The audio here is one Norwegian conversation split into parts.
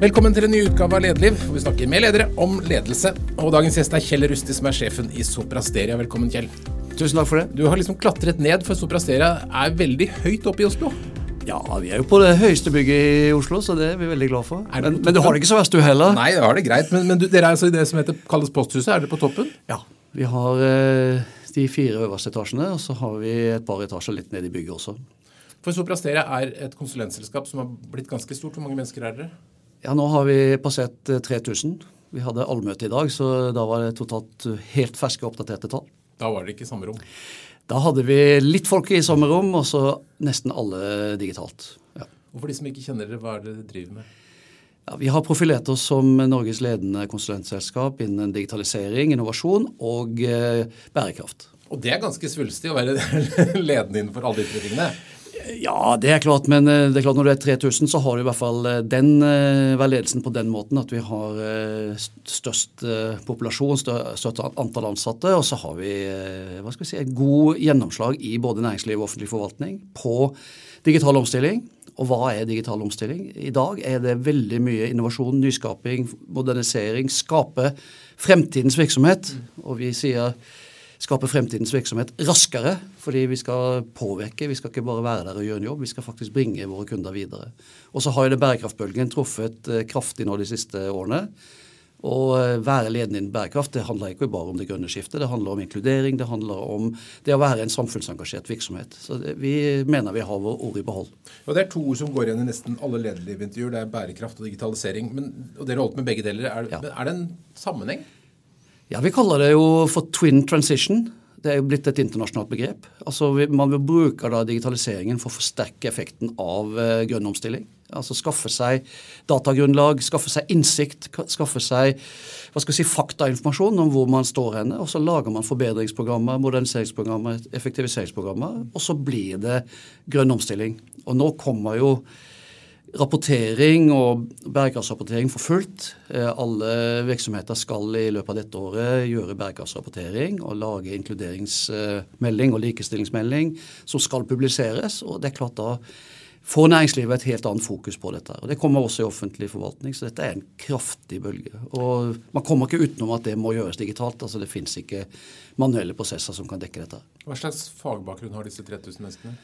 Velkommen til en ny utgave av Lederliv, hvor vi snakker med ledere om ledelse. Og dagens gjest er Kjell Rusti, som er sjefen i Soprasteria. Velkommen, Kjell. Tusen takk for det. Du har liksom klatret ned, for Soprasteria er veldig høyt oppe i Oslo. Ja, vi er jo på det høyeste bygget i Oslo, så det er vi veldig glad for. Er Men, men du har det ikke så verst, du heller? Nei, det har det greit, men, men du, dere er altså i det som heter, kalles Posthuset. Er dere på toppen? Ja. Vi har eh, de fire øverste etasjene, og så har vi et par etasjer litt nede i bygget også. For Soprasteria er et konsulentselskap som har blitt ganske stort. Hvor mange mennesker er dere? Ja, nå har vi passert eh, 3000. Vi hadde allmøte i dag, så da var det totalt eh, helt ferske, oppdaterte tall. Da var det ikke samme rom. Da hadde vi litt folk i samme rom, og så nesten alle digitalt. Ja. Og for de som ikke kjenner dere, hva er det dere driver med? Ja, vi har profilert oss som Norges ledende konsulentselskap innen digitalisering, innovasjon og eh, bærekraft. Og det er ganske svulstig å være ledende innenfor alle de tingene. Ja, det er klart, men eh, det er klart når du er 3000, så har du i hvert fall eh, den eh, ledelsen på den måten at vi har størst populasjon, størst antall ansatte, og så har vi hva skal vi si, et god gjennomslag i både næringsliv og offentlig forvaltning på digital omstilling. Og hva er digital omstilling? I dag er det veldig mye innovasjon, nyskaping, modernisering, skape fremtidens virksomhet. Og vi sier skape fremtidens virksomhet raskere, fordi vi skal påvirke. Vi skal ikke bare være der og gjøre en jobb, vi skal faktisk bringe våre kunder videre. Og så har jo det bærekraftbølgen truffet eh, kraftig nå de siste årene. Å eh, være ledende innen bærekraft det handler ikke bare om det grønne skiftet, det handler om inkludering, det handler om det å være en samfunnsengasjert virksomhet. Så det, vi mener vi har vår ord i behold. Og Det er to ord som går igjen i nesten alle lederlivintervjuer. Det er bærekraft og digitalisering. Men, og Dere har holdt med begge deler. Er, Ja. er det en sammenheng? Ja, Vi kaller det jo for twin transition. Det er jo blitt et internasjonalt begrep. Altså, Man vil bruke da digitaliseringen for å forsterke effekten av eh, grønn omstilling. Altså Skaffe seg datagrunnlag, skaffe seg innsikt, skaffe seg hva skal jeg si, faktainformasjon om hvor man står henne. Og så lager man forbedringsprogrammer, moderniseringsprogrammer, effektiviseringsprogrammer. Og så blir det grønn omstilling. Og nå kommer jo rapportering og bærekraftsrapportering for fullt. Eh, Alle virksomheter skal i løpet av dette året gjøre bærekraftsrapportering og lage inkluderingsmelding og likestillingsmelding som skal publiseres. og det er klart da får næringslivet et helt annet fokus på dette. og Det kommer også i offentlig forvaltning, så dette er en kraftig bølge. Og Man kommer ikke utenom at det må gjøres digitalt. altså Det fins ikke manuelle prosesser som kan dekke dette. Hva slags fagbakgrunn har disse 3000 menneskene?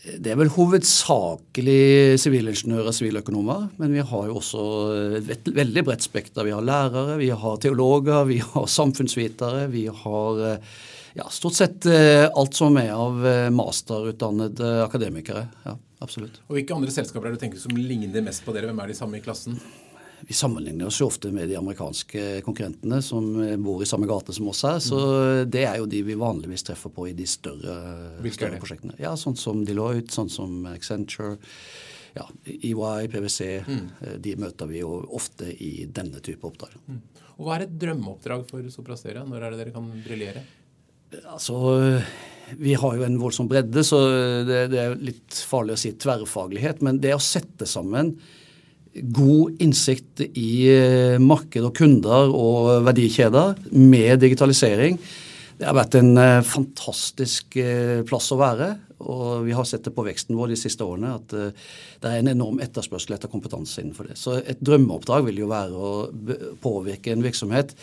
Det er vel hovedsakelig sivilingeniører og siviløkonomer, men vi har jo også et veldig bredt spekter. Vi har lærere, vi har teologer, vi har samfunnsvitere, vi har eh, ja, stort sett eh, alt som er av eh, masterutdannede akademikere. Ja, absolutt. Og Hvilke andre selskaper er det du tenker som ligner mest på dere? Hvem er de samme i klassen? Vi sammenligner oss jo ofte med de amerikanske konkurrentene som eh, bor i samme gate som oss her, så det er jo de vi vanligvis treffer på i de større, større prosjektene. Ja, Sånn som Deloitte, sånn som Accenture, ja, EY, PwC. Mm. De møter vi jo ofte i denne type oppdrag. Og Hva er et drømmeoppdrag for Soprasteria? Når er det dere kan briljere? Altså, Vi har jo en voldsom bredde, så det, det er litt farlig å si tverrfaglighet. Men det å sette sammen god innsikt i eh, marked og kunder og verdikjeder med digitalisering, det har vært en eh, fantastisk eh, plass å være. Og vi har sett det på veksten vår de siste årene at eh, det er en enorm etterspørsel etter kompetanse innenfor det. Så et drømmeoppdrag vil jo være å påvirke en virksomhet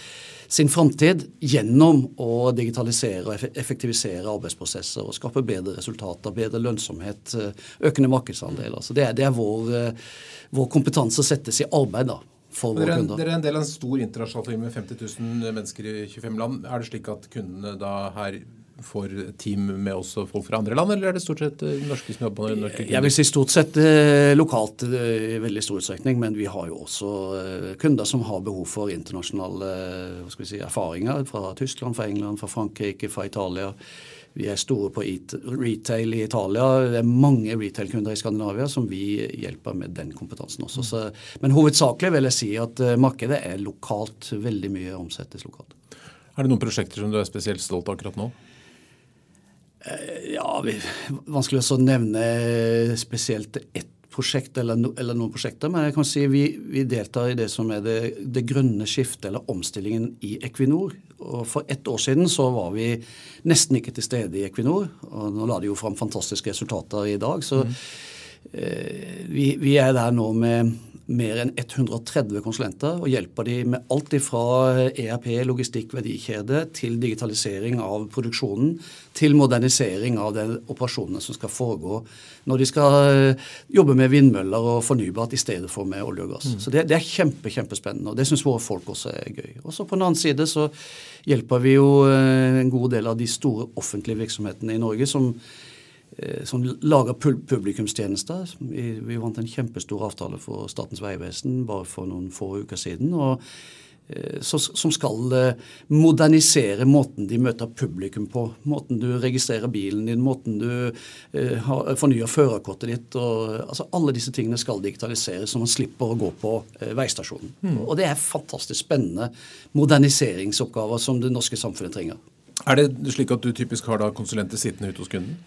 sin framtid gjennom å digitalisere og effektivisere arbeidsprosesser og skape bedre resultater, bedre lønnsomhet, eh, økende markedsandeler. Så det er, det er vår, eh, vår kompetanse settes i arbeid da, for våre er, kunder. dere er en del av en stor internasjonal firma med 50 000 mennesker i 25 land. Er det slik at kundene da her får team med også folk fra andre land, eller er det stort sett eh, norske som jobber med norske Jeg vil si stort sett eh, lokalt eh, i veldig stor utstrekning, men vi har jo også kunder som har behov for internasjonale hva skal vi si, erfaringer fra Tyskland, fra England, fra Frankrike, fra Italia. Vi er store på retail i Italia. Det er mange retail-kunder i Skandinavia som vi hjelper med den kompetansen også. Så, men hovedsakelig vil jeg si at markedet er lokalt. Veldig mye omsettes lokalt. Er det noen prosjekter som du er spesielt stolt av akkurat nå? Ja, vi, Vanskelig å nevne spesielt ett prosjekt eller, no, eller noen prosjekter, men jeg kan si vi, vi deltar i det som er det, det grønne skiftet eller omstillingen i Equinor. Og For ett år siden så var vi nesten ikke til stede i Equinor. og Nå la de jo fram fantastiske resultater i dag. så eh, vi, vi er der nå med mer enn 130 konsulenter og hjelper de med alt fra ERP, logistikk, verdikjede, til digitalisering av produksjonen, til modernisering av de operasjonene som skal foregå når de skal eh, jobbe med vindmøller og fornybart i stedet for med olje og gass. Mm. Så det, det, er kjempe, kjempespennende, og det syns våre folk også er gøy. Og så på den annen side så hjelper vi jo eh, en god del av de store offentlige virksomhetene i Norge som som lager publikumstjenester. Vi, vant en kjempestor avtale for Statens vegvesen bare for noen få uker siden. og eh, som skal eh, modernisere måten de møter publikum på. Måten du registrerer bilen din, måten du fornyer førerkortet ditt. Og, altså Alle disse tingene skal digitaliseres, så man slipper å gå på veistasjonen. Mm. Og det er fantastisk spennende moderniseringsoppgaver som det norske samfunnet trenger. Er det slik at du typisk har da konsulenter sittende ute hos kunden?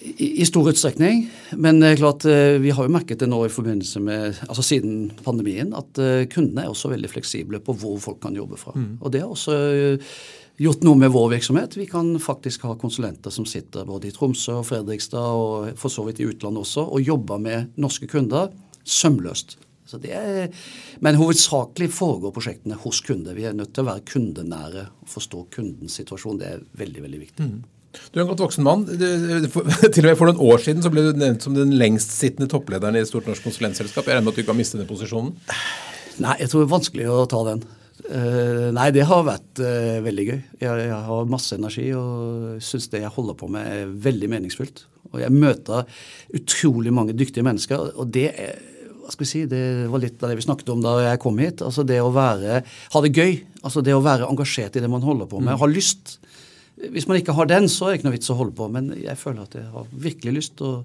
I, stor utstrekning. Men det er klart, eh, vi har jo merket det nå i forbindelse med, altså siden pandemien at eh, kundene er også veldig fleksible på hvor folk kan jobbe fra. Mm. Og det har også eh, gjort noe med vår virksomhet. Vi kan faktisk ha konsulenter som sitter både i Tromsø og Fredrikstad og for så vidt i utlandet også, og jobber med norske kunder sømløst. Er, men hovedsakelig foregår prosjektene hos kunder. Vi er nødt til å være kundenære og forstå kundens situasjon. Det er veldig, veldig viktig. Mm. Du er en godt voksen mann. Til og med For noen år siden så ble du nevnt som den lengstsittende topplederen i stort norsk konsulentselskap. Jeg regner med at du ikke har mistet den posisjonen? Nei, jeg tror det er vanskelig å ta den. Uh, nei, det har vært uh, veldig gøy. Jeg, jeg, har masse energi og syns det jeg holder på med er veldig meningsfullt. Og jeg møter utrolig mange dyktige mennesker, og det er hva skal vi si, Det var litt av det vi snakket om da jeg kom hit. altså Det å være, ha det gøy. altså Det å være engasjert i det man holder på med. Mm. Ha lyst. Hvis man ikke har den, så er det ikke noe vits å holde på. Men jeg føler at jeg har virkelig lyst til å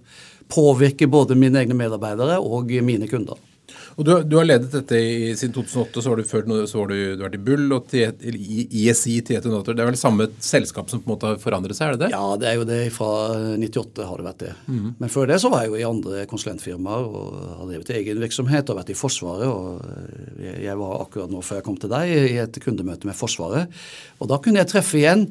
påvirke både mine egne medarbeidere og mine kunder. Og du, du har ledet dette i, siden 2008, så har du før så har du, du vært i Bull og ISI Tietonator. Det er vel samme selskap som på en måte har forandret seg, er det det? Ja, det er jo det. Fra 98 har det vært det. Mm. Men før det så var jeg jo i andre konsulentfirmaer og har drevet egen virksomhet og vært i Forsvaret. og Jeg var akkurat nå før jeg kom til deg i et kundemøte med Forsvaret. Og da kunne jeg treffe igjen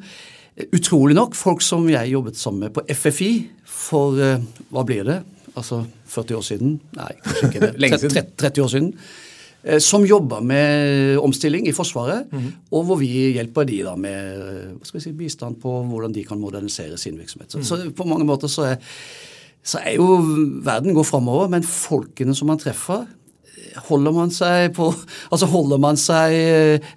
Utrolig nok folk som jeg jobbet sammen med på FFI for uh, hva blir det? Altså 40 år siden? Nei, kanskje ikke det. Lenge siden. 30, 30 år siden. Uh, som jobber med omstilling i Forsvaret, mm -hmm. og hvor vi hjelper de da med hva skal vi si, bistand på hvordan de kan modernisere sin virksomhet. Så, mm. så på mange måter så er, så er jo verden går framover, men folkene som man treffer, holder man seg på Altså holder man seg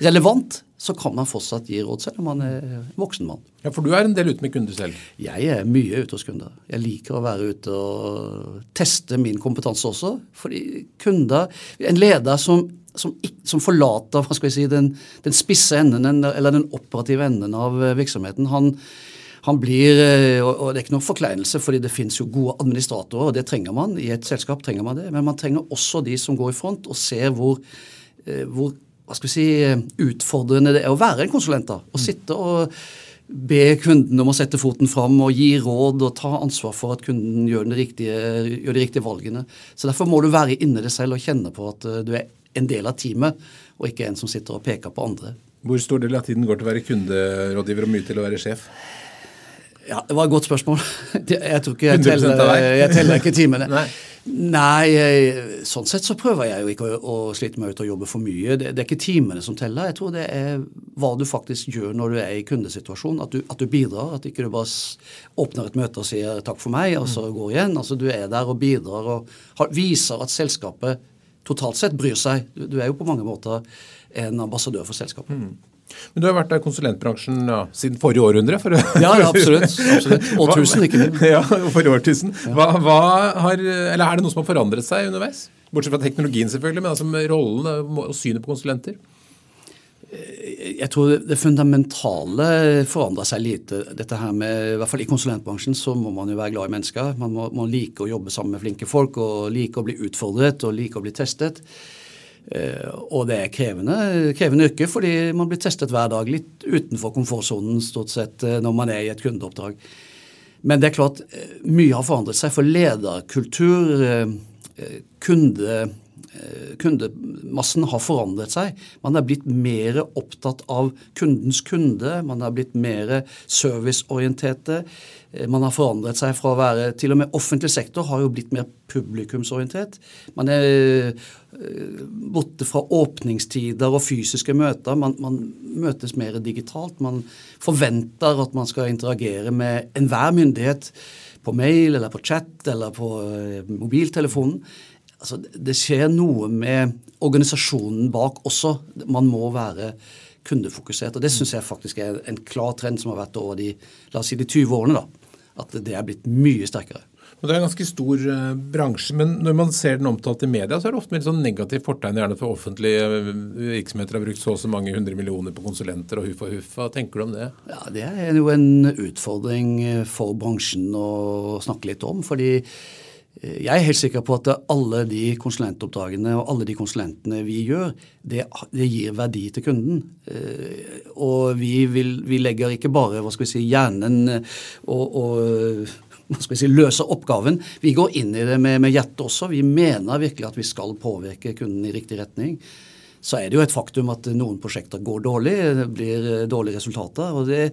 relevant, så kan man fortsatt gi råd selv om man er voksen mann. Ja, For du er en del ute med kunder selv? Jeg er mye ute hos kunder. Jeg liker å være ute og teste min kompetanse også. Fordi kunder En leder som, som, som forlater hva skal jeg si, den, den spisse enden eller den operative enden av virksomheten, han, han blir, og Det er ikke noen forkleinelse, fordi det finnes jo gode administratorer, og det trenger man. I et selskap trenger man det. Men man trenger også de som går i front og ser hvor, eh, hvor hva skal vi si, utfordrende det er å være en konsulent. da, Å sitte og be kunden om å sette foten fram og gi råd og ta ansvar for at kunden gjør, riktige, gjør de riktige valgene. Så Derfor må du være inne det selv og kjenne på at eh, du er en del av teamet, og ikke en som sitter og peker på andre. Hvor stor del av tiden går til å være kunderådgiver og mye til å være sjef? Ja, Det var et godt spørsmål. Jeg tror ikke jeg teller, jeg teller ikke timene. Nei. Nei, sånn sett så prøver jeg jo ikke å, å slite meg ut og jobbe for mye. Det, det, er ikke timene som teller. Jeg tror det er hva du faktisk gjør når du er i kundesituasjonen. At du, at du bidrar. At ikke du bare åpner et møte og sier 'takk for meg', og så mm. går igjen. Altså Du er der og bidrar og har, viser at selskapet totalt sett bryr seg. Du, du, er jo på mange måter en ambassadør for selskapet. Mm. Men du har vært der i konsulentbransjen ja, siden forrige århundre? For ja, ja, absolutt. absolutt. Årtusen, ikke minst. Ja, forrige årtusen. Hva, hva har, eller Er det noe som har forandret seg underveis? Bortsett fra teknologien, selvfølgelig, men altså rollen og synet på konsulenter? Jeg tror det fundamentale forandrer seg lite. Dette her med, i hvert fall I konsulentbransjen så må man jo være glad i mennesker. Man må, må like å jobbe sammen med flinke folk og like å bli utfordret og like å bli testet. Eh, og det er krevende, krevende yrke, fordi man blir testet hver dag litt utenfor komfortsonen stort sett eh, når man er i et kundeoppdrag. Men det er klart, eh, mye har forandret seg. For lederkultur, kunde, kundemassen har forandret seg. Man er blitt mer opptatt av kundens kunde, man er blitt mer serviceorienterte. Man har forandret seg fra å være Til og med offentlig sektor har jo blitt mer publikumsorientert. Man er borte fra åpningstider og fysiske møter. Man, man, møtes mer digitalt. Man forventer at man skal interagere med enhver myndighet på mail eller på chat eller på mobiltelefonen altså, Det skjer noe med organisasjonen bak også. Man må være kundefokusert. og Det syns jeg faktisk er en klar trend som har vært over de la oss si de 20 årene. da, At det er blitt mye sterkere. Men Det er en ganske stor uh, bransje, men når man ser den omtalt i media, så er det ofte med sånn negativt fortegn gjerne for offentlige uh, virksomheter har brukt så og så mange hundre millioner på konsulenter og huff og huff. Hva tenker du om det? Ja, Det er jo en utfordring for bransjen å snakke litt om. fordi jeg er helt sikker på at alle de konsulentoppdragene og alle de konsulentene vi gjør, det, det gir verdi til kunden. Eh, og vi, vil, vi, legger ikke bare hva skal vi si, hjernen og, og hva skal vi si, løser oppgaven. Vi går inn i det med, med hjertet også. Vi mener virkelig at vi skal påvirke kunden i riktig retning så er det jo et faktum at noen prosjekter går dårlig, det blir dårlige resultater. og det,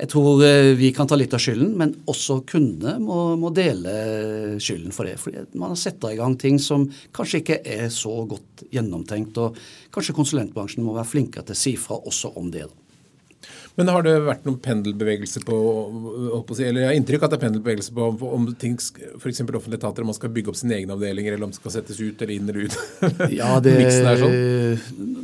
Jeg tror eh, vi kan ta litt av skylden, men også kundene må, må dele skylden for det. fordi man har satt i gang ting som kanskje ikke er så godt gjennomtenkt. og Kanskje konsulentbransjen må være flinkere til å si fra også om det. da. Men har det vært noen pendelbevegelse på, si, eller Jeg har inntrykk at det er pendelbevegelse på om ting, f.eks. offentlige etater, om man skal bygge opp sine egne avdelinger, eller om det skal settes ut eller inn eller ut? ja, det, sånn.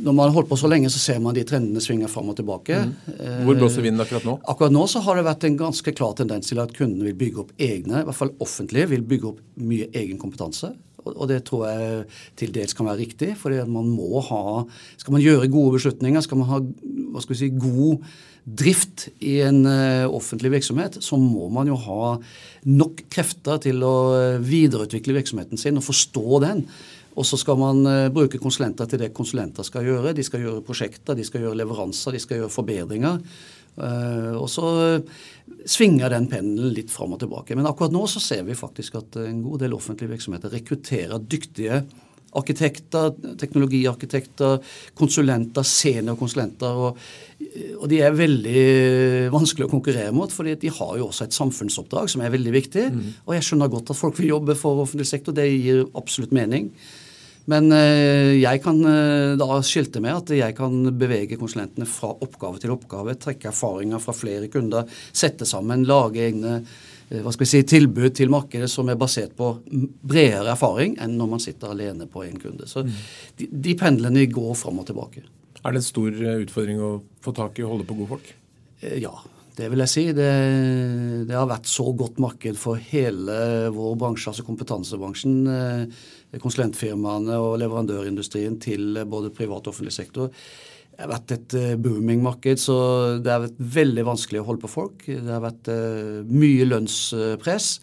Når man har holdt på så lenge, så ser man de trendene svinger fram og tilbake. Mm. Hvor blåser vinden akkurat nå? Akkurat nå så har det vært en ganske klar tendens til at kundene vil bygge opp egne, i hvert fall offentlige, vil bygge opp mye egen kompetanse. Og det tror jeg til dels kan være riktig. for man må ha Skal man gjøre gode beslutninger, skal man ha hva skal vi si, god drift i en uh, offentlig virksomhet, så må man jo ha nok krefter til å eh, videreutvikle virksomheten sin og forstå den. Og så skal man uh, bruke konsulenter til det konsulenter skal gjøre. De skal gjøre prosjekter, de skal gjøre leveranser, de skal gjøre forbedringer. Og så svinger den pendelen litt fram og tilbake. Men akkurat nå så ser vi faktisk at en god del offentlige virksomheter rekrutterer dyktige arkitekter, teknologiarkitekter, konsulenter, seniorkonsulenter. Og, og de er veldig vanskelig å konkurrere mot, for de har jo også et samfunnsoppdrag som er veldig viktig. Mm. Og jeg skjønner godt at folk vil jobbe for offentlig sektor. Det gir absolutt mening. Men eh, jeg kan eh, da skilte med at jeg kan bevege konsulentene fra oppgave til oppgave, trekke erfaringer fra flere kunder, sette sammen, lage egne Eh, hva skal vi si, tilbud til markedet som er basert på bredere erfaring enn når man sitter alene på en kunde. Så mm. de, de pendlene går fram og tilbake. Er det en stor utfordring å få tak i og holde på gode folk? Ja, det vil jeg si. Det, det, har vært så godt marked for hele vår bransje, altså kompetansebransjen, konsulentfirmaene og leverandørindustrien til både privat og offentlig sektor det har vært et uh, booming-marked, så det har vært veldig vanskelig å holde på folk. Det har vært uh, mye lønnspress.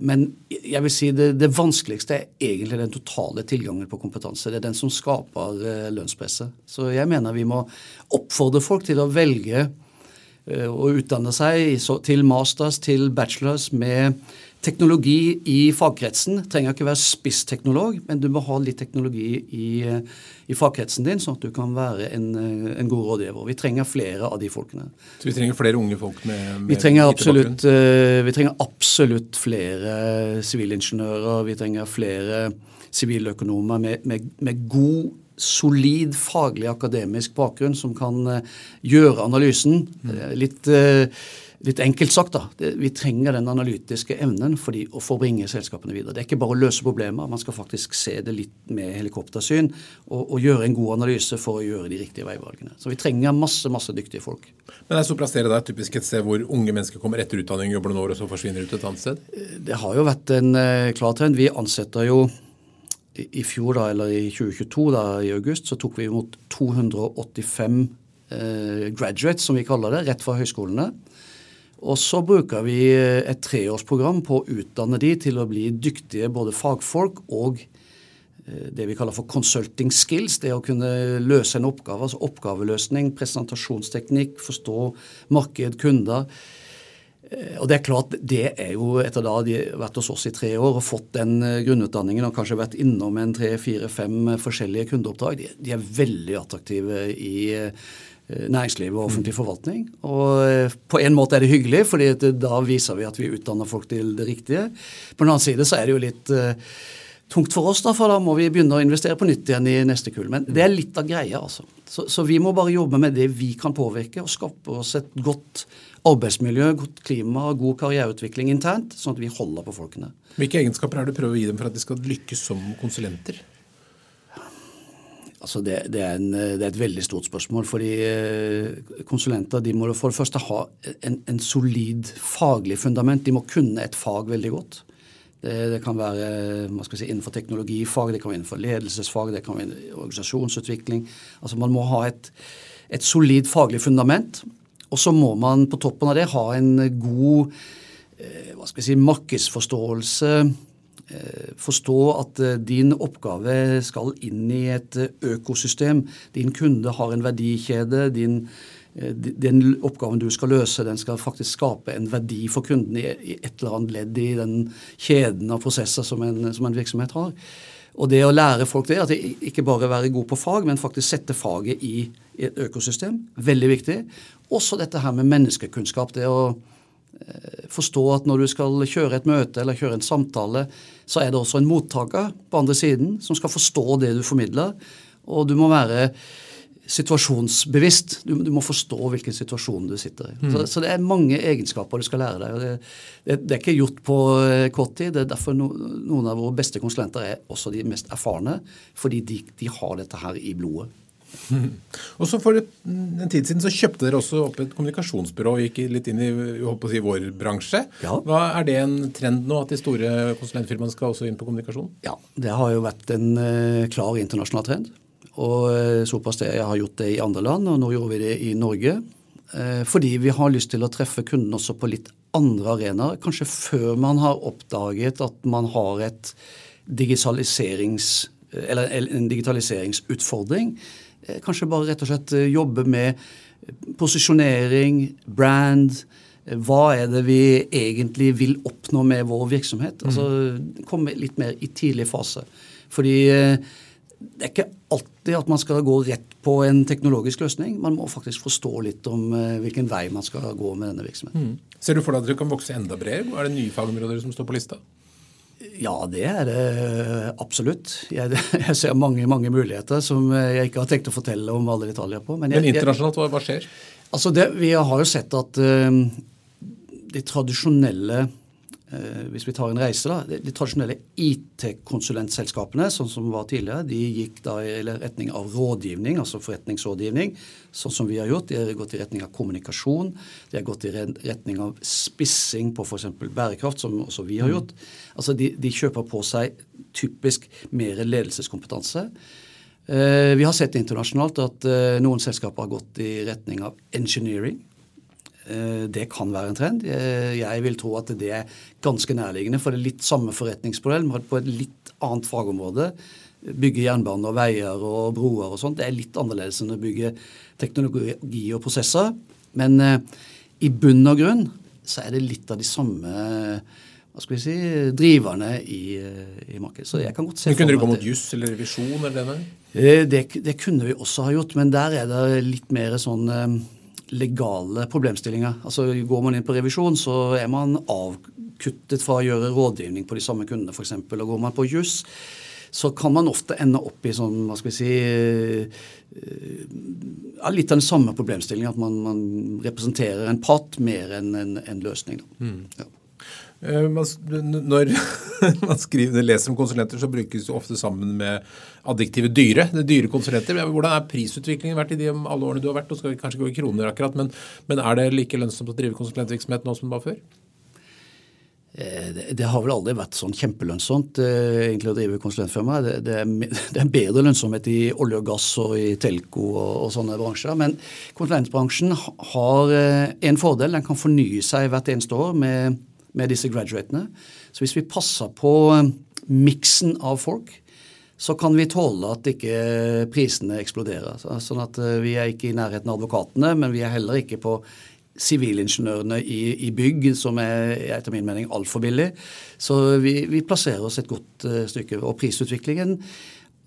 Men jeg vil si det, det, vanskeligste er egentlig den totale tilgangen på kompetanse. Det er den som skaper lønnspresset. Så jeg mener vi må oppfordre folk til å velge å utdanne seg til masters, til bachelors med teknologi i fagkretsen. Trenger ikke være spissteknolog, men du må ha litt teknologi i, i fagkretsen din, sånn at du kan være en, en, god rådgiver. Vi trenger flere av de folkene. Så vi trenger flere unge folk med, med vi trenger absolutt, Vi trenger absolutt flere sivilingeniører. Vi trenger flere siviløkonomer med, med, med god solid faglig akademisk bakgrunn som kan uh, gjøre analysen. Mm. Litt uh, litt enkelt sagt, da, vi trenger den analytiske evnen for, de, for å bringe selskapene videre. Det er ikke bare å løse problemer, man skal faktisk se det litt med helikoptersyn og, og, gjøre en god analyse for å gjøre de riktige veivalgene. Så vi trenger masse masse dyktige folk. Men er Soprasteria da typisk et sted hvor unge mennesker kommer etter utdanning, jobber noen år og så forsvinner ut et annet sted? Det har jo vært en klar trend. Vi ansetter jo i, fjor, da, eller i 2022, da, i august, så tok vi imot 285 eh, graduates, som vi kaller det, rett fra høyskolene. Og så bruker vi et treårsprogram på å utdanne de til å bli dyktige både fagfolk og eh, det vi kaller for consulting skills. Det å kunne løse en oppgave, altså oppgaveløsning, presentasjonsteknikk, forstå marked, kunder. Eh, og Det er klart, det er jo etter da de har vært hos oss i tre år og fått den eh, grunnutdanningen og kanskje vært innom en tre, fire, fem forskjellige kundeoppdrag, de, de er veldig attraktive i næringsliv og offentlig forvaltning. Og på en måte er det hyggelig, fordi da viser vi at vi utdanner folk til det riktige. På den annen side så er det jo litt tungt for oss, da, for da må vi begynne å investere på nytt igjen i neste kull. Men det er litt av greia, altså. Så, så, vi må bare jobbe med det vi kan påvirke, og skape oss et godt arbeidsmiljø, godt klima, god karriereutvikling internt, sånn at vi holder på folkene. Hvilke egenskaper er det du prøver å gi dem for at de skal lykkes som konsulenter? Altså det, det, er en, det, er et veldig stort spørsmål. fordi eh, Konsulenter de må for det første ha en, en solid faglig fundament. De må kunne et fag veldig godt. Det, det, kan være si, innenfor teknologifag, det kan være innenfor ledelsesfag, det kan være organisasjonsutvikling. Altså Man må ha et, et solid faglig fundament. Og så må man på toppen av det ha en god eh, hva skal jeg si, markedsforståelse. Eh, forstå at eh, din oppgave skal inn i et økosystem. Din kunde har en verdikjede. din den oppgaven du skal løse, den skal faktisk skape en verdi for kunden i et eller annet ledd i den kjeden av prosesser som en, som en virksomhet har. Og det å lære folk det, at de ikke bare være god på fag, men faktisk sette faget i, et økosystem, veldig viktig. Også dette her med menneskekunnskap. Det å eh, forstå at når du skal kjøre et møte eller kjøre en samtale, så er det også en mottaker på andre siden som skal forstå det du formidler. Og du må være situasjonsbevisst. Du, du, må forstå hvilken situasjon du sitter i. Mm. Så, så, det er mange egenskaper du skal lære deg. og Det, det, det er ikke gjort på eh, kort tid. Det er derfor no, noen av våre beste konsulenter er også de mest erfarne. Fordi de, de har dette her i blodet. Mm. Og så For en tid siden så kjøpte dere også opp et kommunikasjonsbyrå og gikk litt inn i si, vår bransje. Ja. Hva Er det en trend nå at de store konsulentfirmaene skal også inn på kommunikasjon? Ja, Det har jo vært en uh, klar internasjonal trend. Og eh, såpass det jeg har gjort det i andre land, og nå gjorde vi det i Norge. Eh, fordi vi har lyst til å treffe kunden også på litt andre arenaer. Kanskje før man har oppdaget at man har et digitaliserings, eller en digitaliseringsutfordring. Eh, kanskje bare rett og slett jobbe med posisjonering, brand. Hva er det vi egentlig vil oppnå med vår virksomhet? Altså komme litt mer i tidlig fase. Fordi det er ikke alltid at man skal gå rett på en teknologisk løsning. Man må faktisk forstå litt om uh, hvilken vei man skal gå med denne virksomheten. Mm. Ser du for deg at dere kan vokse enda bredere? Er det nye fagområder som står på lista? Ja, det er det absolutt. Jeg, jeg, ser mange mange muligheter som jeg ikke har tenkt å fortelle om alle detaljer på. Men, jeg, men internasjonalt, hva, skjer? Altså det, Vi har jo sett at de tradisjonelle Eh, hvis vi tar en reise, da, De, de tradisjonelle IT-konsulentselskapene sånn som var tidligere, de gikk da i retning av rådgivning, altså forretningsrådgivning, sånn som vi har gjort. De har gått i retning av kommunikasjon. De har gått i retning av spissing på f.eks. bærekraft, som også vi har mm. gjort. Altså de, de kjøper på seg typisk mer ledelseskompetanse. Eh, vi har sett internasjonalt at eh, noen selskaper har gått i retning av engineering. Eh, det kan være en trend. Jeg vil tro at det er ganske nærliggende. For det er litt samme forretningsmodell, men på et litt annet fagområde. Bygge jernbane og veier og broer og sånt. Det er litt annerledes enn å bygge teknologi og prosesser. Men eh, i bunn og grunn så er det litt av de samme hva skal vi si, driverne i, eh, i markedet. Så jeg kan godt se men Kunne dere gå mot juss eller revisjon? eller denne? Det, det, kunne vi også ha gjort, men der er det litt mer sånn legale problemstillinger. Altså Går man inn på revisjon, så er man avkuttet fra å gjøre rådgivning på de samme kundene, f.eks. Og går man på juss, så kan man ofte ende opp i sånn, hva skal vi si eh, ja, Litt av den samme problemstillingen, at man, man representerer en part mer enn en, en løsning. Mm. Ja. Eh, når man skriver, leser om konsulenter, så brukes det ofte sammen med adjektivet dyre. Det dyre konsulenter. Hvordan er prisutviklingen vært i de alle årene du har vært? Nå skal vi kanskje gå i kroner akkurat, men, men er det like lønnsomt å drive konsulentvirksomhet nå som det var før? Eh, det, har vel aldri vært sånn kjempelønnsomt eh, egentlig å drive konsulentfirma. Det, det, det, er bedre lønnsomhet i olje og gass og i telco og, og sånne bransjer. Men konsulentbransjen har en fordel. Den kan fornye seg hvert eneste år med med disse graduatene. Så hvis vi passer på eh, miksen av folk, så kan vi tåle at ikke prisene eksploderer. Sånn at eh, vi er ikke i nærheten av advokatene, men vi er heller ikke på sivilingeniørene i, i, bygg, som er etter min mening altfor billig. Så vi, vi, plasserer oss et godt uh, stykke. Og prisutviklingen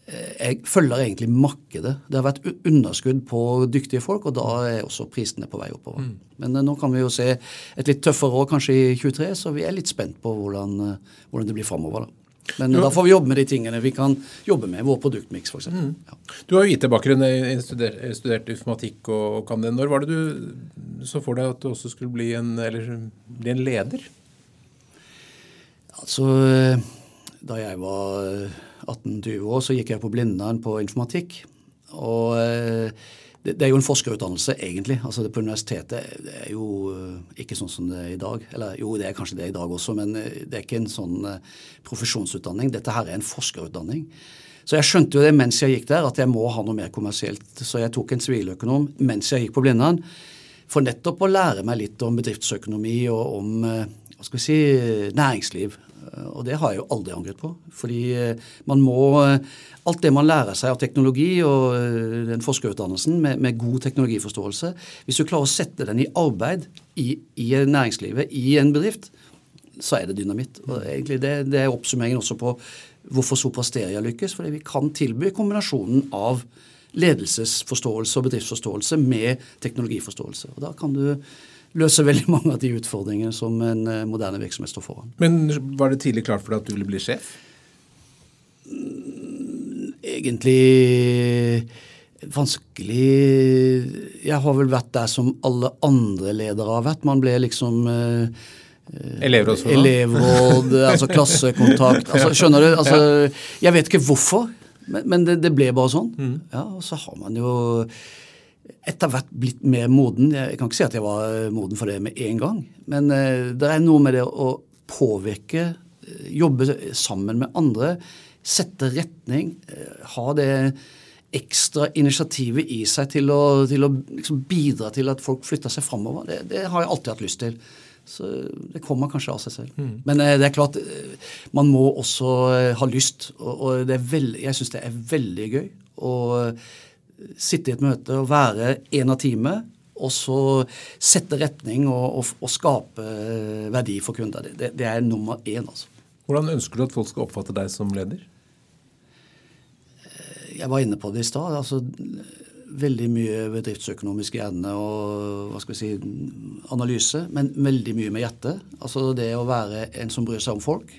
jeg følger egentlig markedet. Det har vært underskudd på dyktige folk, og da er også prisene på vei oppover. Mm. Men uh, nå kan vi jo se et litt tøffere år kanskje i 23, så vi er litt spent på hvordan, hvordan det blir framover. da. Men jo. da får vi jobbe med de tingene vi kan jobbe med. Vår produktmiks, f.eks. Mm. Ja. Du har jo IT-bakgrunn, studert, studert informatikk og kan det. Når var det du så for deg at du også skulle bli en, eller, bli en leder? Altså, Da jeg var 18-20 år, så gikk jeg på Blindern på informatikk. Og det, det, er jo en forskerutdannelse, egentlig. Altså det På universitetet det er jo eh, ikke sånn som det er i dag. Eller jo, det er kanskje det i dag også, men eh, det er ikke en sånn eh, profesjonsutdanning. Dette her er en forskerutdanning. Så jeg skjønte jo det mens jeg gikk der, at jeg må ha noe mer kommersielt. Så jeg tok en siviløkonom mens jeg gikk på Blindern, for nettopp å lære meg litt om bedriftsøkonomi og om hva skal vi si, næringsliv. Og det har jeg jo aldri angret på. Fordi man må alt det man lærer seg av teknologi og eh, den forskerutdannelsen med, med, god teknologiforståelse Hvis du klarer å sette den i arbeid i, i næringslivet, i en bedrift, så er det dynamitt. Og egentlig det, det er oppsummeringen også på hvorfor Soprasteria lykkes. Fordi vi kan tilby kombinasjonen av ledelsesforståelse og bedriftsforståelse med teknologiforståelse. Og Da kan du løse veldig mange av de utfordringene som en eh, moderne virksomhet står foran. Men var det tidlig klart for deg at du ville bli sjef? egentlig vanskelig Jeg har vel vært der som alle andre ledere har vært. Man ble liksom eh, Elevråd, elevråd altså klassekontakt. Altså, skjønner du? Altså, jeg vet ikke hvorfor, men, men det, det, ble bare sånn. Mm. Ja, Og så har man jo etter hvert blitt mer moden. Jeg kan ikke si at jeg var moden for det med en gang, men uh, det er noe med det å påvirke, jobbe sammen med andre sette retning, eh, ha det ekstra initiativet i seg til å, til å liksom bidra til at folk flytter seg framover. Det, det, har jeg alltid hatt lyst til. Så det kommer kanskje av seg selv. Mm. Men eh, det er klart, eh, man må også ha lyst. Og, og veld, jeg syns det er veldig gøy å sitte i et møte og være en av teamet. Og så sette retning og, og, og skape verdi for kunder. Det, det, er nummer én. altså. Hvordan ønsker du at folk skal oppfatte deg som leder? Jeg var inne på det i stad. Altså, veldig mye bedriftsøkonomisk hjerne og hva skal vi si, analyse, men veldig mye med hjertet. Altså det å være en som bryr seg om folk.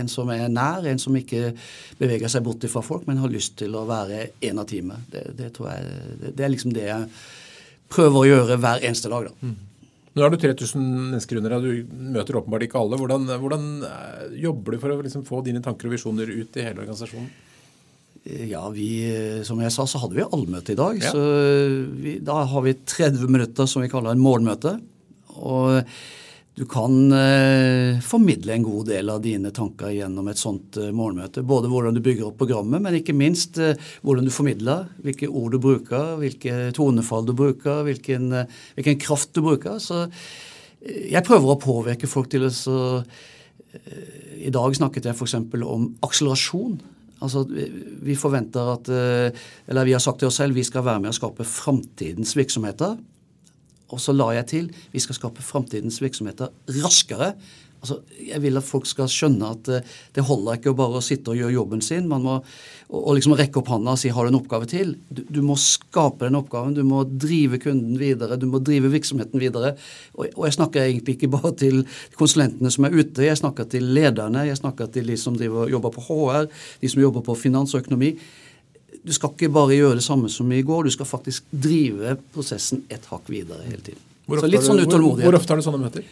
En som er nær, en som ikke beveger seg bort fra folk, men har lyst til å være en av teamet. Det, det, tror jeg, det, er liksom det jeg prøver å gjøre hver eneste dag. da. Mm. Nå har du 3000 mennesker under deg, du møter åpenbart ikke alle. Hvordan, hvordan eh, jobber du for å liksom få dine tanker og visjoner ut i hele organisasjonen? Ja, vi, som jeg sa, så hadde vi allmøte i dag. Ja. Så vi, da har vi 30 minutter som vi kaller en målmøte. Og du kan eh, formidle en god del av dine tanker gjennom et sånt eh, morgenmøte. Både hvordan du bygger opp programmet, men ikke minst eh, hvordan du formidler. Hvilke ord du bruker, hvilke tonefall du bruker, hvilken, eh, hvilken kraft du bruker. Så eh, jeg prøver å påvirke folk til å så, eh, I dag snakket jeg f.eks. om akselerasjon. Altså, Vi forventer at, eller vi har sagt til oss selv vi skal være med å skape framtidens virksomheter. Og så la jeg til vi skal skape framtidens virksomheter raskere. Altså, jeg vil at folk skal skjønne at uh, det holder ikke å bare sitte og gjøre jobben sin. Man må og liksom rekke opp hånda og si har du en oppgave til. Du, du, må skape den oppgaven. Du må drive kunden videre. Du må drive virksomheten videre. Og, og jeg snakker egentlig ikke bare til konsulentene som er ute. Jeg snakker til lederne. Jeg snakker til de som driver, jobber på HR, de som jobber på finans og økonomi du skal ikke bare gjøre det samme som i går, du skal faktisk drive prosessen et hakk videre hele tiden. Hvor ofte, så sånn hvor, hvor ofte har du sånne møter?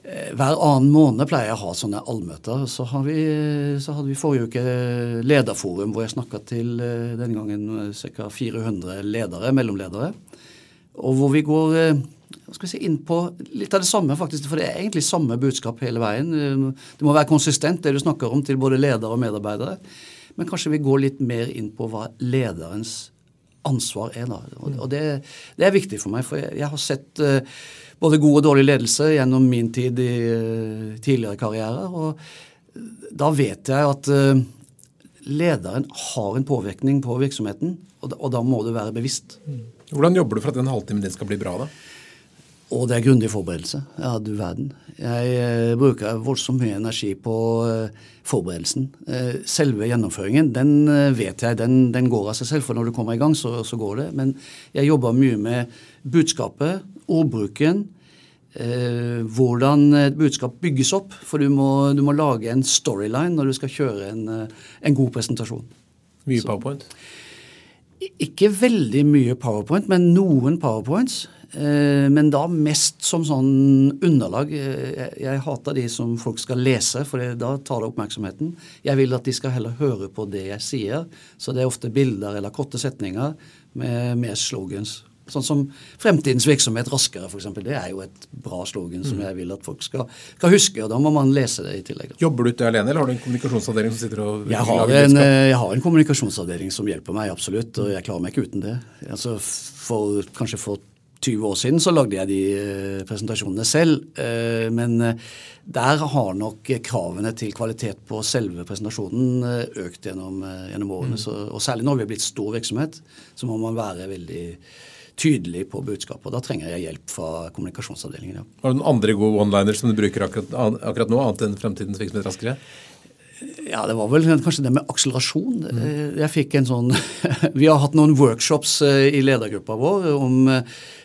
Eh, hver annen måned pleier jeg å ha sånne allmøter. Så, vi, så hadde vi forrige uke lederforum hvor jeg snakka til eh, denne gangen ca. 400 ledere, mellomledere. Og hvor vi går eh, skal vi si, inn på litt av det samme, faktisk, for det er egentlig samme budskap hele veien. Det må være konsistent, det du snakker om, til både ledere og medarbeidere. Men kanskje vi går litt mer inn på hva lederens ansvar er. da. Og, det, det, er viktig for meg, for jeg, jeg har sett uh, både god og dårlig ledelse gjennom min tid i uh, tidligere karriere. Og da vet jeg at uh, lederen har en påvirkning på virksomheten, og da, og da må du være bevisst. Hvordan jobber du for at den halvtimen din skal bli bra? da? Og det er grundig forberedelse. Ja, du verden. Jeg eh, bruker voldsomt mye energi på eh, forberedelsen. Eh, selve gjennomføringen, den vet jeg, den, den, går av seg selv. For når du kommer i gang, så, så går det. Men jeg jobber mye med budskapet, ordbruken. Eh, hvordan et budskap bygges opp. For du må, du må, lage en storyline når du skal kjøre en, en god presentasjon. Mye PowerPoint? Ikke veldig mye PowerPoint, men noen PowerPoints. Eh, men da mest som sånn underlag. Eh, jeg, jeg hater de som folk skal lese, for da tar det oppmerksomheten. Jeg vil at de skal heller høre på det jeg sier. Så det er ofte bilder eller korte setninger med, med slogans. Sånn som 'Fremtidens virksomhet raskere', f.eks. Det er jo et bra slogan som mm. jeg vil at folk skal, skal, huske. og Da må man lese det i tillegg. Jobber du ikke alene, eller har du en kommunikasjonsavdeling som sitter og jeg har, en, eh, jeg har en kommunikasjonsavdeling som hjelper meg, absolutt. Og jeg klarer meg ikke uten det. Altså for, kanskje for 20 år siden så lagde jeg de eh, presentasjonene selv. Eh, men eh, der har nok kravene til kvalitet på selve presentasjonen økt gjennom, gjennom årene. Mm. Så, og særlig når vi har blitt stor virksomhet, så må man være veldig tydelig på budskapet. og Da trenger jeg hjelp fra kommunikasjonsavdelingen. Ja. Har du noen andre gode one-liners som du bruker akkurat, akkurat nå, annet enn Fremtidens virksomhet raskere? Ja, det var vel kanskje det med akselerasjon. Mm. Jeg fikk en sånn Vi har hatt noen workshops i ledergruppa vår om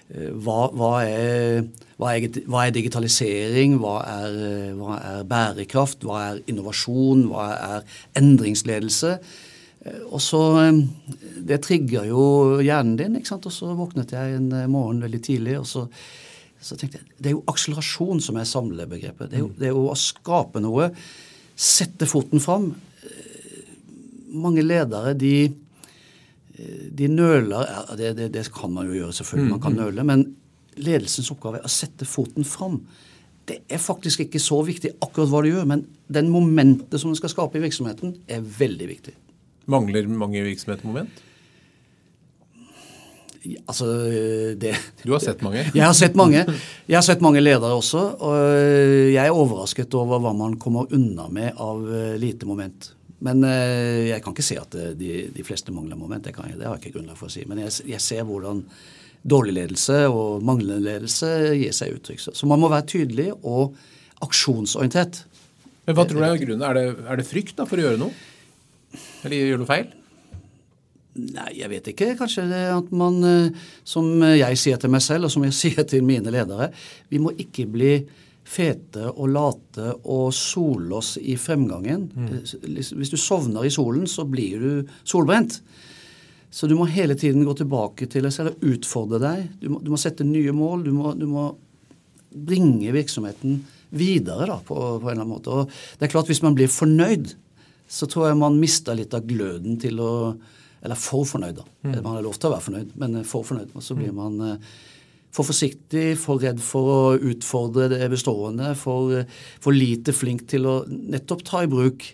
hva, hva, er, hva, er, hva, er, digitalisering? Hva er, hva er, bærekraft? Hva er innovasjon? Hva er endringsledelse? Eh, og så, eh, Det trigger jo hjernen din. ikke sant? Og så våknet jeg en morgen veldig tidlig, og så, så tenkte jeg det er jo akselerasjon som er samlebegrepet. Det er, jo, det er jo å skape noe. Sette foten fram. Mange ledere de de nøler det, det, det, kan man jo gjøre, selvfølgelig. Man kan mm, mm. nøle. Men ledelsens oppgave er å sette foten fram. Det er faktisk ikke så viktig akkurat hva du gjør, men den momentet som du skal skape i virksomheten, er veldig viktig. Mangler mange virksomheter moment? Altså, det, Du har sett mange? Jeg har sett mange. Jeg har sett mange ledere også. Og jeg er overrasket over hva man kommer unna med av eh, lite moment. Men eh, jeg kan ikke si at eh, de, de fleste mangler moment. Det, kan jeg, det har jeg ikke grunnlag for å si. Men jeg, jeg, ser hvordan dårlig ledelse og manglende ledelse gir seg uttrykk. Så man må være tydelig og aksjonsorientert. Men Hva tror du er grunnen? Er det, er det frykt da, for å gjøre noe? Eller gjør du feil? Nei, jeg vet ikke. Kanskje det at man, eh, som jeg sier til meg selv, og som jeg sier til mine ledere, vi må ikke bli fete og late og sole oss i fremgangen. Mm. Hvis du sovner i solen, så blir du solbrent. Så du må hele tiden gå tilbake til deg selv og utfordre deg. Du må, du må sette nye mål. Du må, du må, bringe virksomheten videre da, på, på, en eller annen måte. Og det er klart Hvis man blir fornøyd, så tror jeg man mister litt av gløden til å Eller for fornøyd, da. Mm. Man har lov til å være fornøyd, men for fornøyd. Og så blir mm. man eh, for forsiktig, for redd for å utfordre det bestående, for, for lite flink til å nettopp ta i bruk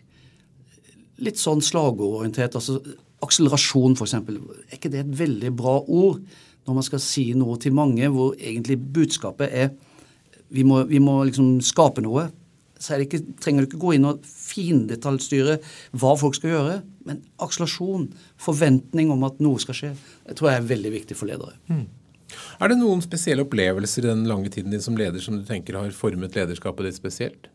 litt sånn slagordorientert. altså Akselerasjon, f.eks. Er ikke det et veldig bra ord når man skal si noe til mange, hvor egentlig budskapet er vi må, vi må liksom skape noe. Så ikke, trenger du ikke gå inn og findetaljstyre hva folk skal gjøre. Men akselerasjon, forventning om at noe skal skje, det tror jeg er veldig viktig for ledere. Mm. Er det noen spesielle opplevelser i den lange tiden din som leder som du tenker har formet lederskapet ditt spesielt?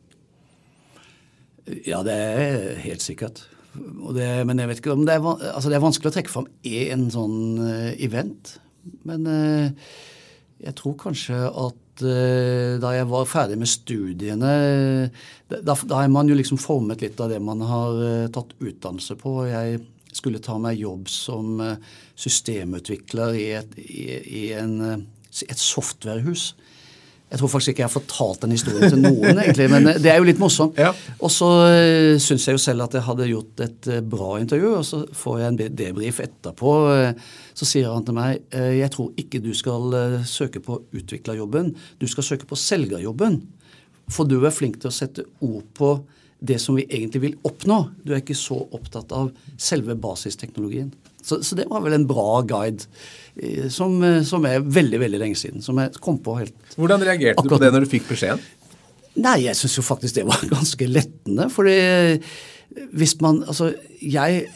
Ja, det er helt sikkert. Det, men jeg vet ikke om det er, altså det er vanskelig å trekke fram én sånn uh, event. Men uh, jeg tror kanskje at uh, da jeg var ferdig med studiene da, er man jo liksom formet litt av det man har tatt utdannelse på. Jeg skulle ta meg jobb som eh, systemutvikler i et, i, i en, eh, et softwarehus. Jeg tror faktisk ikke jeg har fortalt den historien til noen, egentlig, men eh, det er jo litt morsomt. Ja. Og så syns jeg jo selv at jeg hadde gjort et bra intervju, og så får jeg en debrief etterpå. Så sier han til meg jeg tror ikke du skal søke på utviklerjobben, du skal søke på selgerjobben. For du er flink til å sette ord på det som vi egentlig vil oppnå. Du er ikke så opptatt av selve basisteknologien. Så, så det var vel en bra guide eh, som, eh, som, er veldig veldig lenge siden. som jeg kom på helt Hvordan reagerte akkurat. du på det når du fikk beskjeden? Nei, jeg syns jo faktisk det var ganske lettende. fordi hvis man Altså, jeg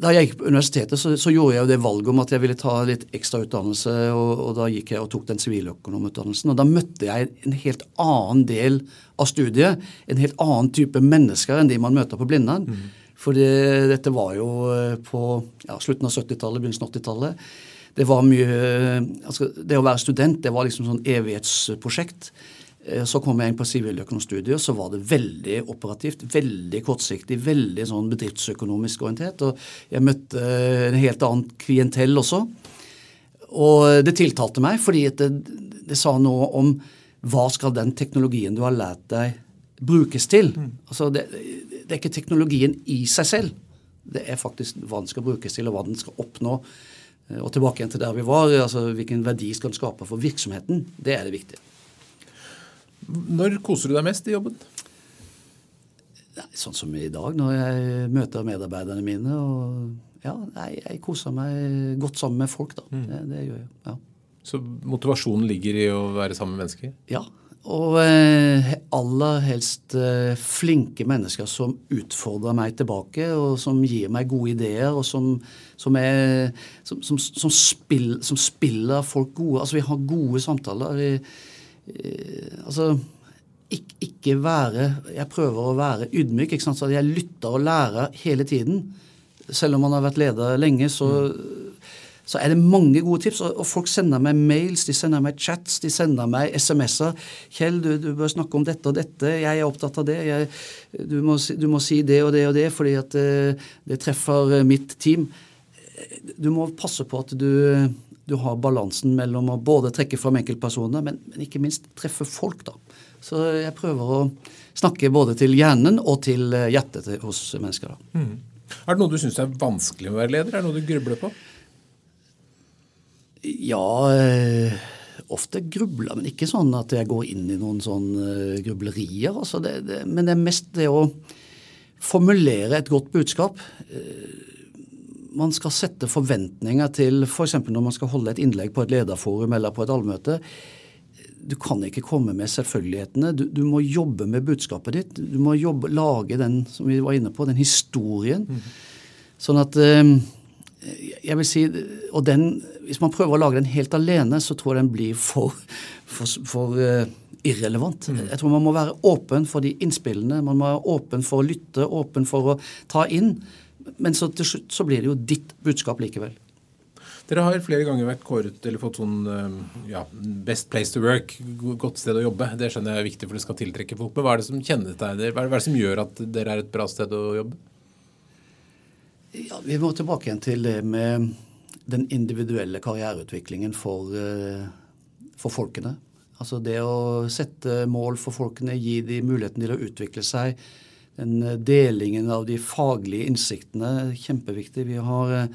da jeg gikk på universitetet, så, så, gjorde jeg jo det valget om at jeg ville ta litt ekstra utdannelse, og, og da gikk jeg og tok den siviløkonomutdannelsen. Og da møtte jeg en helt annen del av studiet, en helt annen type mennesker enn de man møter på Blindern. Mm. For dette var jo eh, på ja, slutten av 70-tallet, begynnelsen av 80-tallet. Det var mye altså Det å være student, det var liksom sånn evighetsprosjekt. Eh, så kom jeg inn på siviløkonomstudiet, så var det veldig operativt, veldig kortsiktig, veldig sånn bedriftsøkonomisk orientert. Og jeg møtte en helt annen klientell også. Og det tiltalte meg, fordi det, det sa noe om hva skal den teknologien du har lært deg, brukes til. Mm. Altså det, det, er ikke teknologien i seg selv. Det er faktisk hva den skal brukes til, og hva den skal oppnå. Eh, og tilbake igjen til der vi var, altså hvilken verdi skal den skape for virksomheten. Det er det viktige. Når koser du deg mest i jobben? Sånn som i dag, når jeg møter medarbeiderne mine. og ja, jeg, jeg koser meg godt sammen med folk, da. Mm. Det, det, gjør jeg. ja. Så motivasjonen ligger i å være sammen med mennesker? Ja. Og eh, aller helst eh, flinke mennesker som utfordrer meg tilbake, og som gir meg gode ideer, og som, som, er, som, som spill, spiller folk gode. Altså, vi har gode samtaler. Vi, altså ikke, ikke, være Jeg prøver å være ydmyk. ikke sant, så Jeg lytter og lærer hele tiden. Selv om man har vært leder lenge, så, så er det mange gode tips. Og, og, folk sender meg mails, de sender meg chats, de sender meg SMS-er. 'Kjell, du, du, bør snakke om dette og dette. Jeg er opptatt av det. Jeg, du, må, du, må, si det og det og det, fordi at det, eh, det treffer mitt team.' Du må passe på at du du har balansen mellom å både trekke fram enkeltpersoner, men, men, ikke minst treffe folk. da. Så jeg prøver å snakke både til hjernen og til hjertet hjertet hos mennesker. da. Mm. Er det noe du syns er vanskelig med å være leder? Er det noe du grubler på? Ja, øh, ofte grubler, men ikke sånn at jeg går inn i noen sånne øh, grublerier. Altså det, det, men det er mest det å formulere et godt budskap. Eh, man skal sette forventninger til f.eks. For når man skal holde et innlegg på et lederforum eller på et allmøte. Du kan ikke komme med selvfølgelighetene. Du, du må jobbe med budskapet ditt. Du må jobbe, lage den som vi var inne på, den historien. Mm. Sånn at eh, jeg vil si, og den, Hvis man prøver å lage den helt alene, så tror jeg den blir for, for, for uh, irrelevant. Mm. Jeg tror man må være åpen for de innspillene. Man må være åpen for å lytte, åpen for å ta inn. Men så til slutt så blir det jo ditt budskap likevel. Dere har flere ganger vært kåret eller fått sånn eh, ja, Best place to work, godt sted å jobbe. Det skjønner jeg er viktig, for det skal tiltrekke folk. Men hva er det som kjennetegner Hva er det som gjør at dere er et bra sted å jobbe? Ja, Vi må tilbake igjen til det med den individuelle karriereutviklingen for, eh, for folkene. Altså det å sette mål for folkene, gi dem muligheten til å utvikle seg den eh, delingen av de faglige innsiktene kjempeviktig. Vi har eh,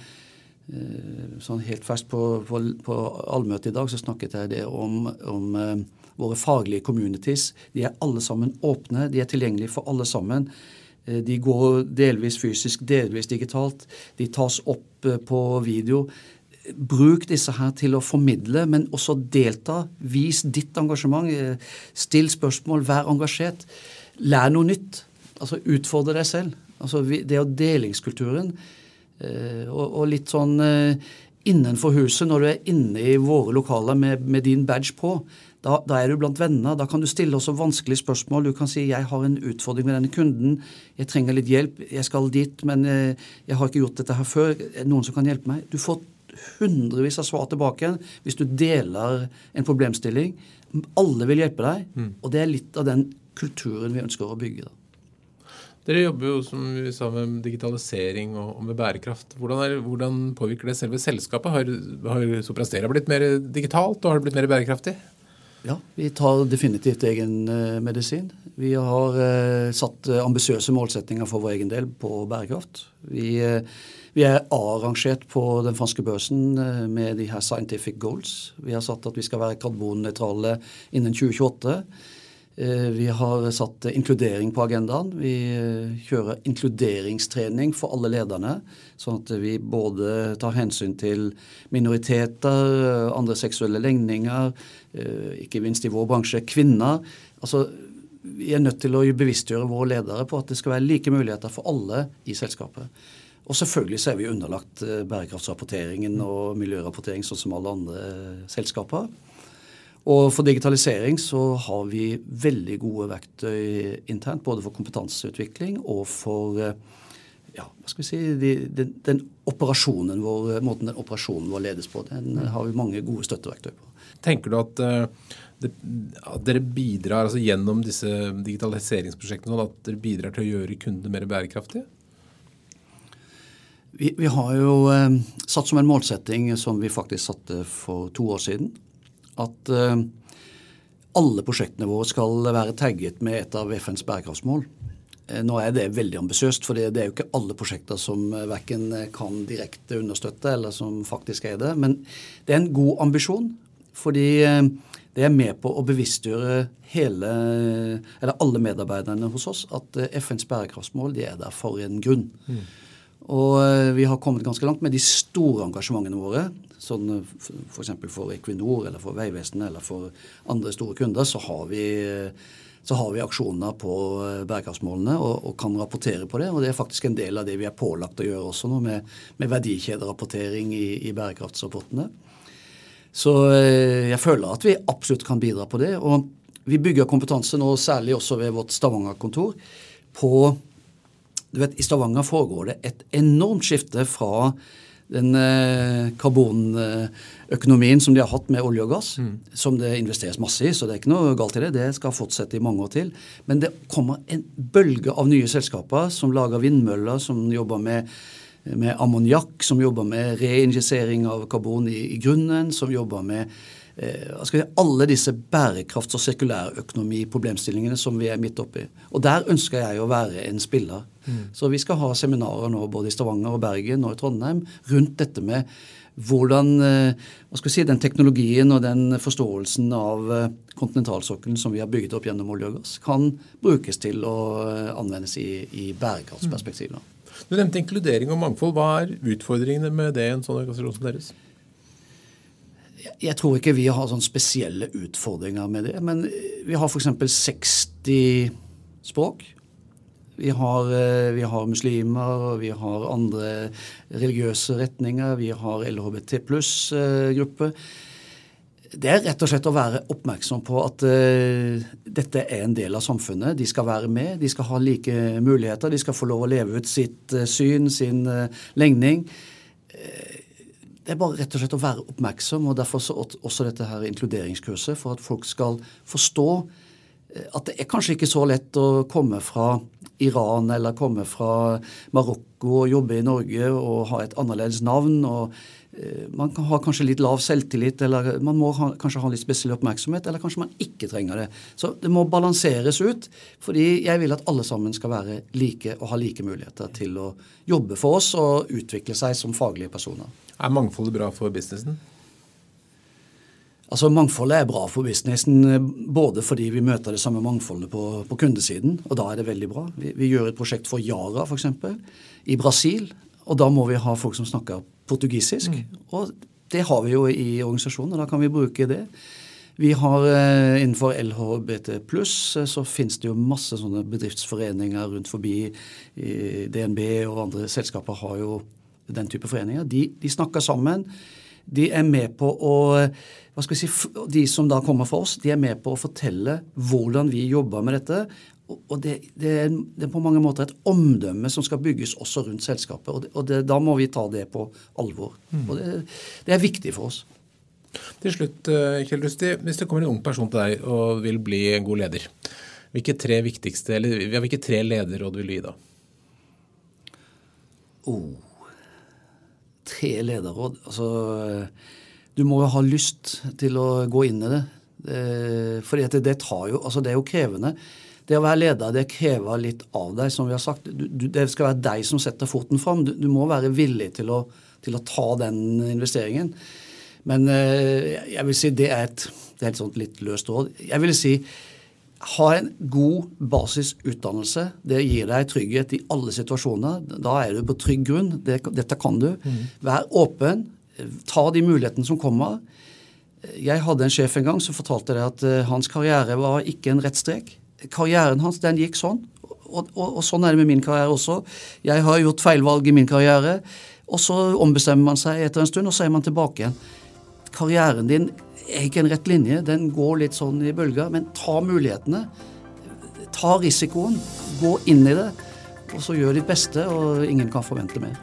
sånn helt ferskt på, på, på allmøtet i dag så snakket jeg det om, om eh, våre faglige communities. De er alle sammen åpne, de er tilgjengelige for alle sammen. De går delvis fysisk, delvis digitalt. De tas opp på video. Bruk disse her til å formidle, men også delta. Vis ditt engasjement. Still spørsmål, vær engasjert. Lær noe nytt. Altså utfordre deg selv. Altså Det å delingskulturen. Eh, og, litt sånn eh, innenfor huset, når du er inne i våre lokaler med, med din badge på, da, da, er du blant venner. Da kan du stille også vanskelige spørsmål. Du kan si 'jeg har en utfordring med denne kunden', 'jeg trenger litt hjelp', 'jeg skal dit, men eh, jeg har ikke gjort dette her før', er det noen som kan hjelpe meg? Du får hundrevis av svar tilbake hvis du deler en problemstilling. Alle vil hjelpe deg, mm. og det er litt av den kulturen vi ønsker å bygge. da. Dere jobber jo som vi sa, med digitalisering og, med bærekraft. Hvordan, er, hvordan, påvirker det selve selskapet? Har, har Soprastera blitt mer digitalt, og har det blitt mer bærekraftig? Ja, vi tar definitivt egen uh, medisin. Vi har eh, satt uh, ambisiøse målsettinger for vår egen del på bærekraft. Vi, vi er A-rangert på den franske børsen med de her scientific goals. Vi har satt at vi skal være karbonnøytrale innen 2028. Eh, vi har satt inkludering på agendaen. Vi eh, kjører inkluderingstrening for alle lederne. Sånn at vi både tar hensyn til minoriteter, andre seksuelle legninger, eh, ikke minst i vår bransje kvinner. Altså, vi er nødt til å bevisstgjøre våre ledere på at det skal være like muligheter for alle i selskapet. Og selvfølgelig så er vi underlagt eh, bærekraftsrapporteringen og miljørapportering sånn som alle andre eh, selskaper. Og for digitalisering så har vi veldig gode verktøy internt, både for kompetanseutvikling og for eh, ja, hva skal vi si, de, den, den, operasjonen vår, måten den operasjonen vår ledes på. Den har vi mange gode støtteverktøy på. Tenker du at, det, at dere bidrar altså gjennom disse digitaliseringsprosjektene sånn at dere bidrar til å gjøre kundene mer bærekraftige? Vi, vi, har jo eh, satt som en målsetting som vi faktisk satte for to år siden, at eh, alle prosjektene våre skal være tagget med et av FNs bærekraftsmål. Eh, nå er det veldig ambisiøst, for det, er jo ikke alle prosjekter som eh, verken kan direkte understøtte eller som faktisk er det. Men det er en god ambisjon, fordi det er med på å bevisstgjøre hele, alle medarbeiderne hos oss at FNs bærekraftsmål de er der for en grunn. Mm. Og eh, vi har kommet ganske langt med de store engasjementene våre. sånn F.eks. For, for Equinor eller for Vegvesenet eller for andre store kunder, så har vi, så har vi aksjoner på eh, bærekraftsmålene og, og, kan rapportere på det. Og det er faktisk en del av det vi er pålagt å gjøre også nå, med, med verdikjederapportering i, i bærekraftsrapportene. Så eh, jeg føler at vi absolutt kan bidra på det. Og vi bygger kompetanse nå, særlig også ved vårt Stavanger-kontor, på du vet, I Stavanger foregår det et enormt skifte fra den eh, karbonøkonomien som de har hatt med olje og gass, mm. som det investeres masse i, så det er ikke noe galt i det. Det skal fortsette i mange år til. Men det kommer en bølge av nye selskaper som lager vindmøller, som jobber med, med ammoniakk, som jobber med reinjisering av karbon i, i grunnen, som jobber med eh, alle disse bærekrafts- og sirkulærøkonomiproblemstillingene som vi er midt oppi. Og der ønsker jeg å være en spiller. Mm. Så vi skal ha seminarer nå både i Stavanger og Bergen og i Trondheim rundt dette med hvordan eh, hva skal vi si, den teknologien og den forståelsen av eh, kontinentalsokkelen som vi har bygget opp gjennom olje og gass, kan brukes til å eh, anvendes i, i bærekraftsperspektiv. Mm. Du nevnte inkludering og mangfold. Hva er utfordringene med det i en sånn organisasjon som deres? Jeg tror ikke vi har sånne spesielle utfordringer med det. Men vi har f.eks. 60 språk. Vi har, eh, vi har, muslimer, vi har andre religiøse retninger, vi har LHBT pluss-gruppe. Det er rett og slett å være oppmerksom på at uh, dette er en del av samfunnet. De skal være med, de skal ha like muligheter, de skal få lov å leve ut sitt uh, syn, sin uh, legning. Det er bare rett og slett å være oppmerksom, og derfor også dette her inkluderingskurset, for at folk skal forstå eh, at det er kanskje ikke så lett å komme fra Iran eller komme fra Marokko og jobbe i Norge og ha et annerledes navn. og eh, Man kan ha kanskje litt lav selvtillit, eller man må ha, kanskje ha litt spesiell oppmerksomhet, eller kanskje man ikke trenger det. Så det må balanseres ut, fordi jeg vil at alle sammen skal være like og ha like muligheter til å jobbe for oss og utvikle seg som faglige personer. Er mangfoldet bra for businessen? Altså Mangfoldet er bra for businessen både fordi vi møter det samme mangfoldet på, på kundesiden, og da er det veldig bra. Vi, vi gjør et prosjekt for Yara f.eks. i Brasil, og da må vi ha folk som snakker portugisisk. Mm. Og det har vi jo i organisasjonen, og da kan vi bruke det. Vi har eh, Innenfor LHBT pluss eh, så finnes det jo masse sånne bedriftsforeninger rundt forbi. DNB og andre selskaper har jo den type foreninger. De, de, snakker sammen. De er med på å hva skal vi si, De som da kommer fra oss, de er med på å fortelle hvordan vi jobber med dette. Og det, det, er, det er, på mange måter et omdømme som skal bygges også rundt selskapet. Og, det, og da må vi ta det på alvor. Mm. Og det, er viktig for oss. Til slutt, eh, Kjell Rusti, hvis det kommer en ung person til deg og vil bli en god leder, hvilke tre viktigste, eller hvilke tre lederråd vil du gi da? Oh tre lederråd. Altså, du må jo ha lyst til å gå inn i det. For det, det, jo Altså, det er jo krevende. Det å være leder det krever litt av deg, som vi har sagt. Du, det skal være deg som setter foten fram. Du, du må være villig til å, til å, ta den investeringen. Men eh, jeg vil si det er et, det er et sånt litt løst råd. Jeg vil si ha en god basisutdannelse. Det gir deg trygghet i alle situasjoner. Da er du på trygg grunn. Dette kan du. Mm. Vær åpen. Ta de mulighetene som kommer. Jeg hadde en sjef en gang som fortalte det at eh, hans karriere var ikke en rett strek. Karrieren hans den gikk sånn. Og, og, og, sånn er det med min karriere også. Jeg har gjort feilvalg i min karriere, og så ombestemmer man seg etter en stund, og så er man tilbake igjen. Karrieren din er ikke en rett linje, den går litt sånn i bølger, men ta mulighetene. Ta risikoen, gå inn i det, og så gjør ditt beste, og ingen kan forvente mer.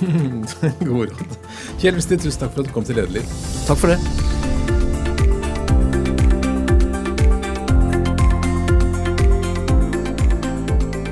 God råd. Kjell Vestin, tusen takk for at du kom til Lederliv. Takk for det.